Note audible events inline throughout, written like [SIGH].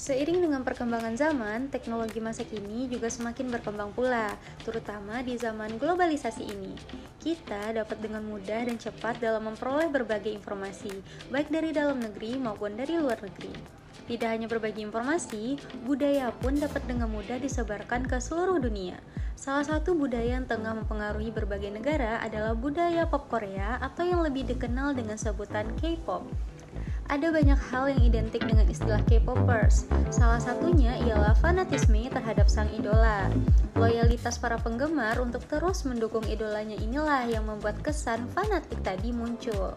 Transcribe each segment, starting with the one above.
Seiring dengan perkembangan zaman, teknologi masa kini juga semakin berkembang pula, terutama di zaman globalisasi ini. Kita dapat dengan mudah dan cepat dalam memperoleh berbagai informasi, baik dari dalam negeri maupun dari luar negeri. Tidak hanya berbagi informasi, budaya pun dapat dengan mudah disebarkan ke seluruh dunia. Salah satu budaya yang tengah mempengaruhi berbagai negara adalah budaya pop Korea atau yang lebih dikenal dengan sebutan K-pop. Ada banyak hal yang identik dengan istilah K-popers. Salah satunya ialah fanatisme terhadap sang idola. Loyalitas para penggemar untuk terus mendukung idolanya inilah yang membuat kesan fanatik tadi muncul.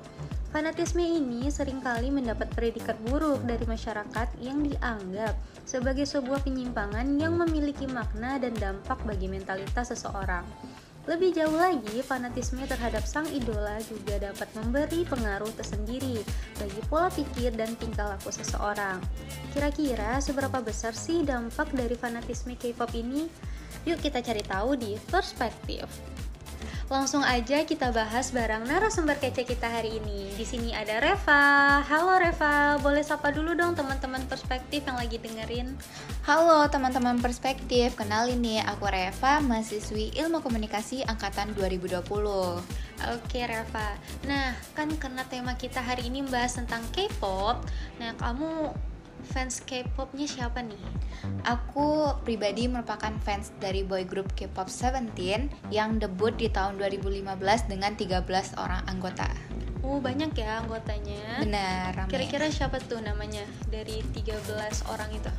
Fanatisme ini sering kali mendapat predikat buruk dari masyarakat yang dianggap sebagai sebuah penyimpangan yang memiliki makna dan dampak bagi mentalitas seseorang. Lebih jauh lagi, fanatisme terhadap sang idola juga dapat memberi pengaruh tersendiri bagi pola pikir dan tingkah laku seseorang. Kira-kira seberapa besar sih dampak dari fanatisme K-pop ini? Yuk kita cari tahu di perspektif. Langsung aja kita bahas barang narasumber kece kita hari ini. Di sini ada Reva. Halo Reva, boleh sapa dulu dong teman-teman perspektif yang lagi dengerin. Halo teman-teman perspektif, kenalin nih aku Reva, mahasiswi Ilmu Komunikasi angkatan 2020. Oke Reva. Nah, kan karena tema kita hari ini membahas tentang K-pop. Nah, kamu fans K-popnya siapa nih? Aku pribadi merupakan fans dari boy group K-pop Seventeen yang debut di tahun 2015 dengan 13 orang anggota. Oh, banyak ya anggotanya. Benar. Kira-kira siapa tuh namanya dari 13 orang itu?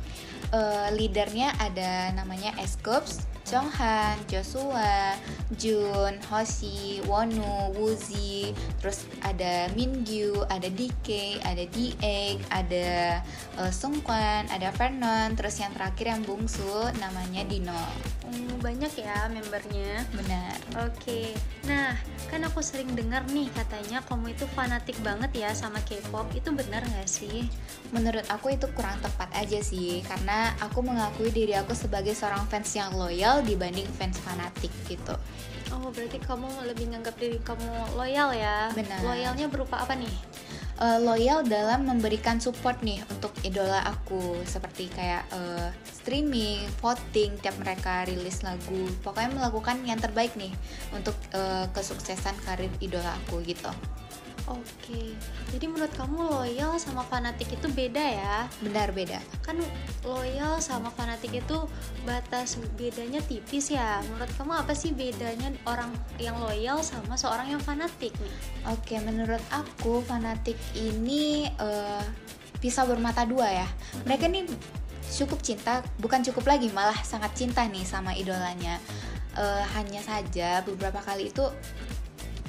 Uh, leadernya ada namanya Escoops, Jonghan, Joshua, Jun, Hoshi, Wonu, Woozi, terus ada Mingyu, ada DK, ada D8, ada uh, Sungkwan, ada Vernon, terus yang terakhir yang bungsu namanya Dino. Oh, banyak ya membernya. Benar. Oke. Okay. Nah, kan aku sering dengar nih katanya kamu itu fanatik banget ya sama K-pop. Itu benar nggak sih? Menurut aku itu kurang tepat aja sih, karena aku mengakui diri aku sebagai seorang fans yang loyal dibanding fans fanatik gitu. Oh, berarti kamu lebih nganggap diri kamu loyal ya? Benar. Loyalnya berupa apa nih? uh, loyal dalam memberikan support nih untuk idola aku seperti kayak uh, streaming, voting tiap mereka rilis lagu. Pokoknya melakukan yang terbaik nih untuk uh, kesuksesan karir idola aku gitu. Oke, jadi menurut kamu loyal sama fanatik itu beda ya? Benar beda. Kan loyal sama fanatik itu batas bedanya tipis ya. Menurut kamu apa sih bedanya orang yang loyal sama seorang yang fanatik nih? Oke, menurut aku fanatik ini uh, bisa bermata dua ya. Mereka nih cukup cinta, bukan cukup lagi, malah sangat cinta nih sama idolanya. Uh, hanya saja beberapa kali itu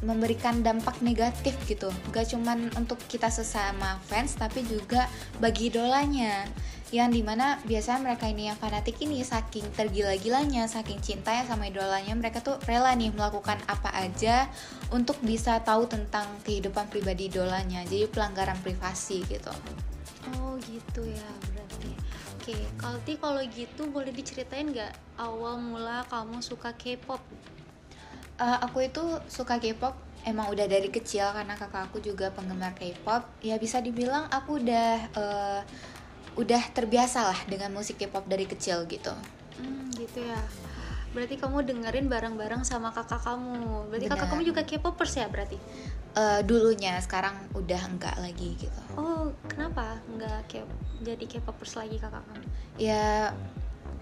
memberikan dampak negatif gitu. Gak cuman untuk kita sesama fans tapi juga bagi idolanya. Yang di mana biasanya mereka ini yang fanatik ini saking tergila-gilanya saking cintanya sama idolanya mereka tuh rela nih melakukan apa aja untuk bisa tahu tentang kehidupan pribadi idolanya jadi pelanggaran privasi gitu. Oh gitu ya berarti. Oke Kalti kalau gitu boleh diceritain nggak awal mula kamu suka K-pop uh, aku itu suka K-pop emang udah dari kecil karena kakak aku juga penggemar K-pop. Ya bisa dibilang aku udah uh, udah terbiasa lah dengan musik K-pop dari kecil gitu. Hmm, gitu ya. Berarti kamu dengerin bareng-bareng sama kakak kamu. Berarti Benar. kakak kamu juga K-popers ya berarti? Uh, dulunya sekarang udah enggak lagi gitu. Oh kenapa enggak K jadi K-popers lagi kakak kamu? Ya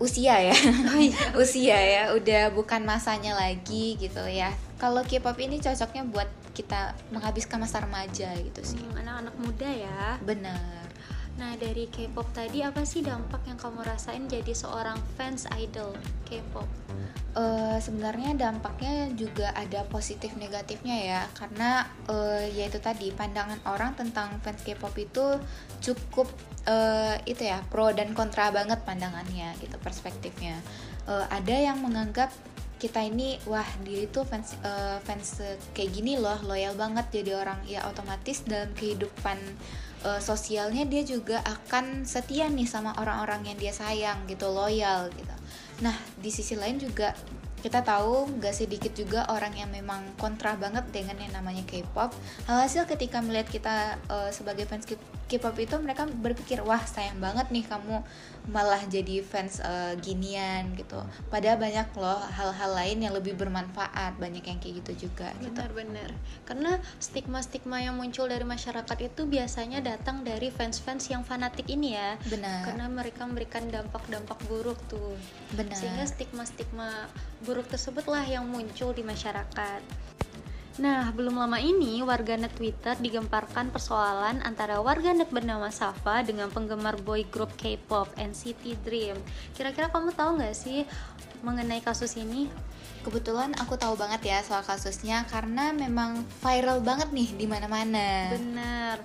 usia ya. Oh, iya. [LAUGHS] usia ya udah bukan masanya lagi gitu ya. Kalau K-pop ini cocoknya buat kita menghabiskan masa remaja gitu sih. Anak-anak muda ya. Benar Nah dari K-pop tadi apa sih dampak yang kamu rasain jadi seorang fans idol K-pop? Uh, sebenarnya dampaknya juga ada positif negatifnya ya karena uh, yaitu tadi pandangan orang tentang fans K-pop itu cukup uh, itu ya pro dan kontra banget pandangannya gitu perspektifnya. Uh, ada yang menganggap kita ini wah dia itu fans uh, fans kayak gini loh loyal banget jadi orang ya otomatis dalam kehidupan uh, sosialnya dia juga akan setia nih sama orang-orang yang dia sayang gitu loyal gitu nah di sisi lain juga kita tahu gak sedikit juga orang yang memang kontra banget dengan yang namanya K-pop. Alhasil ketika melihat kita uh, sebagai fans K-pop itu mereka berpikir wah sayang banget nih kamu malah jadi fans uh, ginian gitu. Padahal banyak loh hal-hal lain yang lebih bermanfaat banyak yang kayak gitu juga benar-benar gitu. karena stigma-stigma yang muncul dari masyarakat itu biasanya datang dari fans-fans yang fanatik ini ya. Benar. Karena mereka memberikan dampak-dampak buruk tuh. Benar. Sehingga stigma-stigma buruk tersebutlah yang muncul di masyarakat Nah, belum lama ini warganet Twitter digemparkan persoalan antara warganet bernama Safa dengan penggemar boy group K-pop NCT Dream. Kira-kira kamu tahu nggak sih mengenai kasus ini? Kebetulan aku tahu banget ya soal kasusnya karena memang viral banget nih di mana-mana. Benar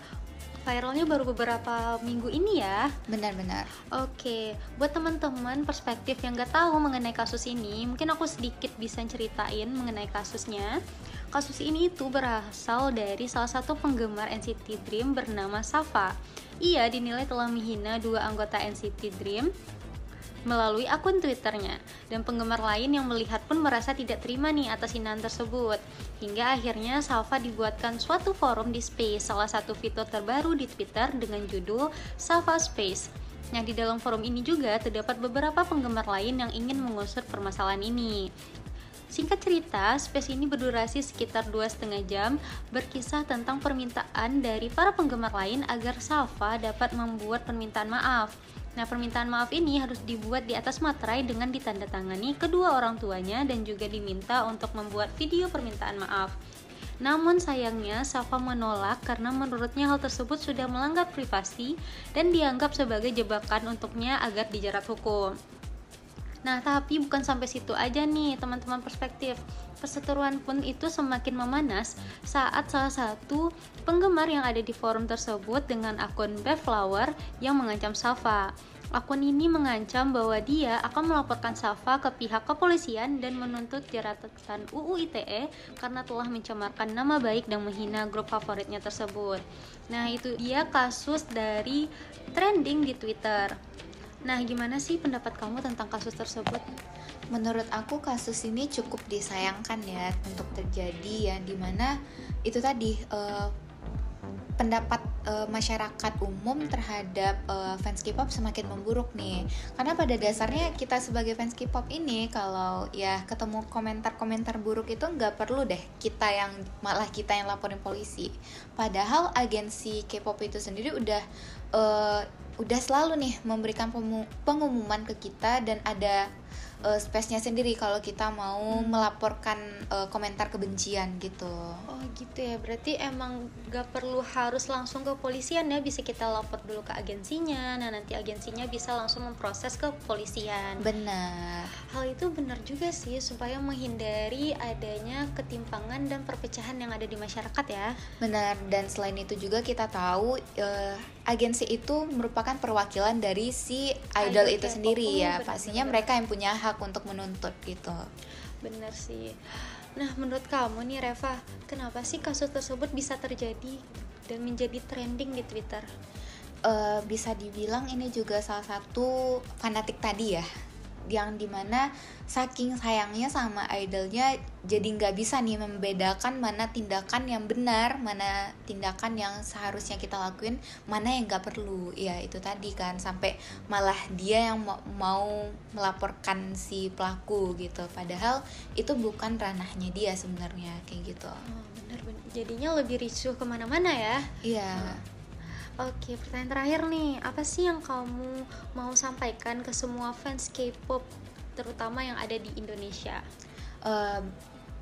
viralnya baru beberapa minggu ini ya? Benar-benar oke buat teman-teman perspektif yang gak tahu mengenai kasus ini mungkin aku sedikit bisa ceritain mengenai kasusnya. Kasus ini itu berasal dari salah satu penggemar NCT Dream bernama Safa. Ia dinilai telah menghina dua anggota NCT Dream melalui akun Twitternya dan penggemar lain yang melihat pun merasa tidak terima nih atas hinaan tersebut hingga akhirnya Safa dibuatkan suatu forum di Space salah satu fitur terbaru di Twitter dengan judul Safa Space Nah, di dalam forum ini juga terdapat beberapa penggemar lain yang ingin mengusut permasalahan ini. Singkat cerita, space ini berdurasi sekitar dua setengah jam, berkisah tentang permintaan dari para penggemar lain agar Safa dapat membuat permintaan maaf. Nah, permintaan maaf ini harus dibuat di atas materai dengan ditandatangani kedua orang tuanya dan juga diminta untuk membuat video permintaan maaf. Namun sayangnya Safa menolak karena menurutnya hal tersebut sudah melanggar privasi dan dianggap sebagai jebakan untuknya agar dijerat hukum. Nah, tapi bukan sampai situ aja nih, teman-teman perspektif. Perseteruan pun itu semakin memanas saat salah satu penggemar yang ada di forum tersebut dengan akun Beflower yang mengancam Safa. Akun ini mengancam bahwa dia akan melaporkan Safa ke pihak kepolisian dan menuntut jeratan UU ITE karena telah mencemarkan nama baik dan menghina grup favoritnya tersebut. Nah, itu dia kasus dari trending di Twitter. Nah, gimana sih pendapat kamu tentang kasus tersebut? Menurut aku kasus ini cukup disayangkan ya untuk terjadi ya di mana itu tadi uh, pendapat uh, masyarakat umum terhadap uh, fans K-pop semakin memburuk nih. Karena pada dasarnya kita sebagai fans K-pop ini kalau ya ketemu komentar-komentar buruk itu nggak perlu deh kita yang malah kita yang laporin polisi. Padahal agensi K-pop itu sendiri udah uh, udah selalu nih memberikan pengumuman ke kita dan ada uh, space-nya sendiri kalau kita mau hmm. melaporkan uh, komentar kebencian gitu. Oh gitu ya, berarti emang gak perlu harus langsung ke polisian ya, bisa kita lapor dulu ke agensinya, nah nanti agensinya bisa langsung memproses ke polisian. Benar. Hal itu benar juga sih supaya menghindari adanya ketimpangan dan perpecahan yang ada di masyarakat ya. Benar, dan selain itu juga kita tahu uh, agensi itu merupakan perwakilan dari si idol, idol itu sendiri oh, ya, pastinya mereka yang punya hak untuk menuntut gitu. Bener sih. Nah menurut kamu nih Reva kenapa sih kasus tersebut bisa terjadi dan menjadi trending di Twitter? Uh, bisa dibilang ini juga salah satu fanatik tadi ya yang di mana saking sayangnya sama idolnya jadi nggak bisa nih membedakan mana tindakan yang benar mana tindakan yang seharusnya kita lakuin mana yang nggak perlu. Ya itu tadi kan sampai malah dia yang mau melaporkan si pelaku gitu. Padahal itu bukan ranahnya dia sebenarnya kayak gitu. Oh, benar benar. Jadinya lebih ricuh ke mana-mana ya. Iya. Hmm. Oke, pertanyaan terakhir nih, apa sih yang kamu mau sampaikan ke semua fans K-pop, terutama yang ada di Indonesia? Uh,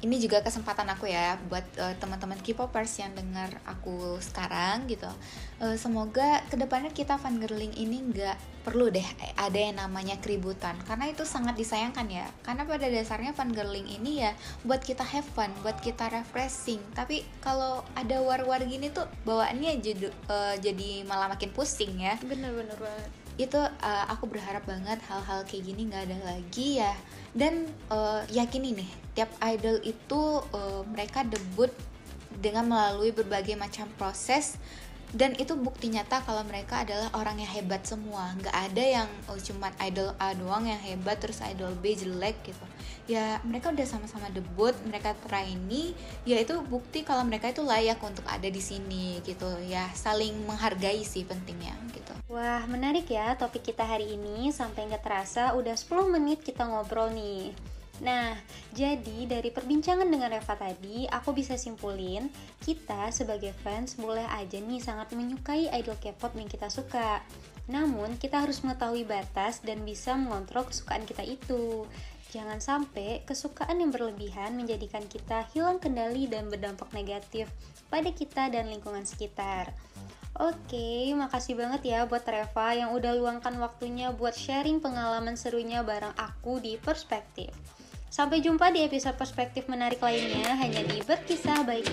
ini juga kesempatan aku ya buat uh, teman-teman K-popers yang dengar aku sekarang gitu. Uh, semoga ke depannya kita fangirling ini nggak perlu deh ada yang namanya keributan karena itu sangat disayangkan ya. Karena pada dasarnya fangirling ini ya buat kita have fun, buat kita refreshing. Tapi kalau ada war-war gini tuh bawaannya jadi uh, jadi malah makin pusing ya. Bener-bener banget itu uh, aku berharap banget hal-hal kayak gini nggak ada lagi ya. Dan uh, yakini nih tiap idol itu uh, mereka debut dengan melalui berbagai macam proses. Dan itu bukti nyata kalau mereka adalah orang yang hebat semua. Nggak ada yang oh, cuman idol A doang yang hebat terus idol B jelek gitu ya mereka udah sama-sama debut mereka trainee ya itu bukti kalau mereka itu layak untuk ada di sini gitu ya saling menghargai sih pentingnya gitu wah menarik ya topik kita hari ini sampai nggak terasa udah 10 menit kita ngobrol nih Nah, jadi dari perbincangan dengan Reva tadi, aku bisa simpulin, kita sebagai fans boleh aja nih sangat menyukai idol K-pop yang kita suka. Namun, kita harus mengetahui batas dan bisa mengontrol kesukaan kita itu. Jangan sampai kesukaan yang berlebihan menjadikan kita hilang kendali dan berdampak negatif pada kita dan lingkungan sekitar. Oke, makasih banget ya buat Reva yang udah luangkan waktunya buat sharing pengalaman serunya bareng aku di Perspektif. Sampai jumpa di episode perspektif menarik lainnya hanya di Berkisah Baik.